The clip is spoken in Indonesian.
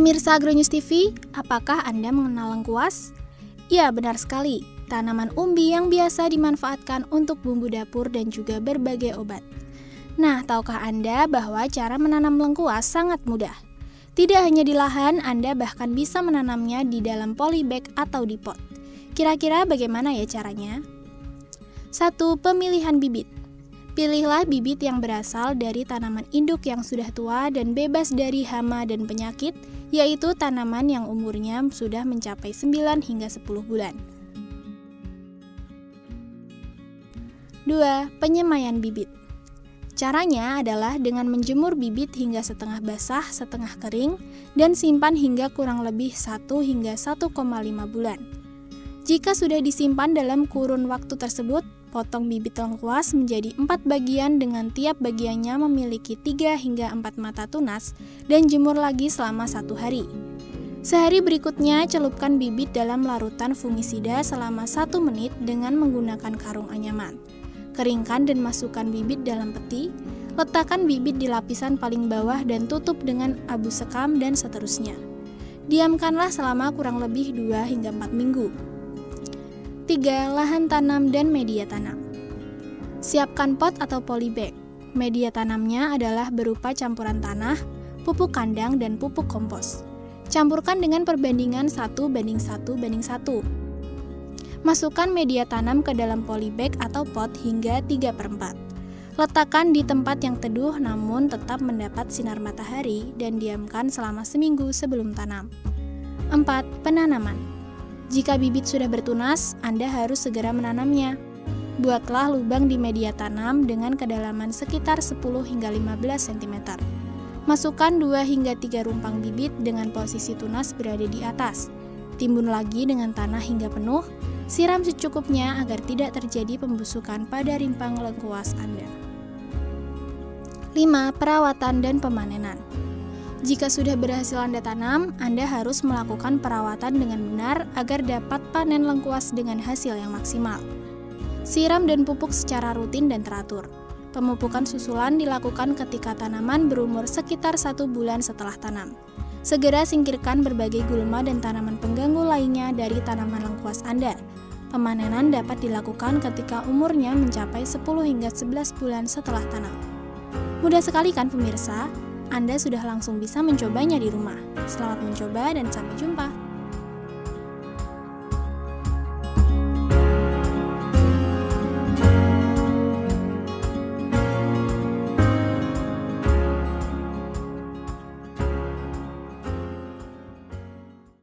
Pemirsa Agronews TV, apakah Anda mengenal lengkuas? Ya, benar sekali. Tanaman umbi yang biasa dimanfaatkan untuk bumbu dapur dan juga berbagai obat. Nah, tahukah Anda bahwa cara menanam lengkuas sangat mudah? Tidak hanya di lahan, Anda bahkan bisa menanamnya di dalam polybag atau di pot. Kira-kira bagaimana ya caranya? 1. Pemilihan bibit. Pilihlah bibit yang berasal dari tanaman induk yang sudah tua dan bebas dari hama dan penyakit, yaitu tanaman yang umurnya sudah mencapai 9 hingga 10 bulan. 2. Penyemaian bibit. Caranya adalah dengan menjemur bibit hingga setengah basah, setengah kering, dan simpan hingga kurang lebih 1 hingga 1,5 bulan. Jika sudah disimpan dalam kurun waktu tersebut, Potong bibit lengkuas menjadi empat bagian dengan tiap bagiannya memiliki tiga hingga empat mata tunas dan jemur lagi selama satu hari. Sehari berikutnya, celupkan bibit dalam larutan fungisida selama satu menit dengan menggunakan karung anyaman. Keringkan dan masukkan bibit dalam peti, letakkan bibit di lapisan paling bawah dan tutup dengan abu sekam dan seterusnya. Diamkanlah selama kurang lebih 2 hingga 4 minggu. 3. Lahan tanam dan media tanam. Siapkan pot atau polybag. Media tanamnya adalah berupa campuran tanah, pupuk kandang, dan pupuk kompos. Campurkan dengan perbandingan 1 banding 1 banding 1. Masukkan media tanam ke dalam polybag atau pot hingga 3 per 4. Letakkan di tempat yang teduh namun tetap mendapat sinar matahari dan diamkan selama seminggu sebelum tanam. 4. Penanaman jika bibit sudah bertunas, Anda harus segera menanamnya. Buatlah lubang di media tanam dengan kedalaman sekitar 10 hingga 15 cm. Masukkan 2 hingga 3 rumpang bibit dengan posisi tunas berada di atas. Timbun lagi dengan tanah hingga penuh, siram secukupnya agar tidak terjadi pembusukan pada rimpang lengkuas Anda. 5. Perawatan dan pemanenan jika sudah berhasil Anda tanam, Anda harus melakukan perawatan dengan benar agar dapat panen lengkuas dengan hasil yang maksimal. Siram dan pupuk secara rutin dan teratur. Pemupukan susulan dilakukan ketika tanaman berumur sekitar satu bulan setelah tanam. Segera singkirkan berbagai gulma dan tanaman pengganggu lainnya dari tanaman lengkuas Anda. Pemanenan dapat dilakukan ketika umurnya mencapai 10 hingga 11 bulan setelah tanam. Mudah sekali kan pemirsa? Anda sudah langsung bisa mencobanya di rumah. Selamat mencoba dan sampai jumpa.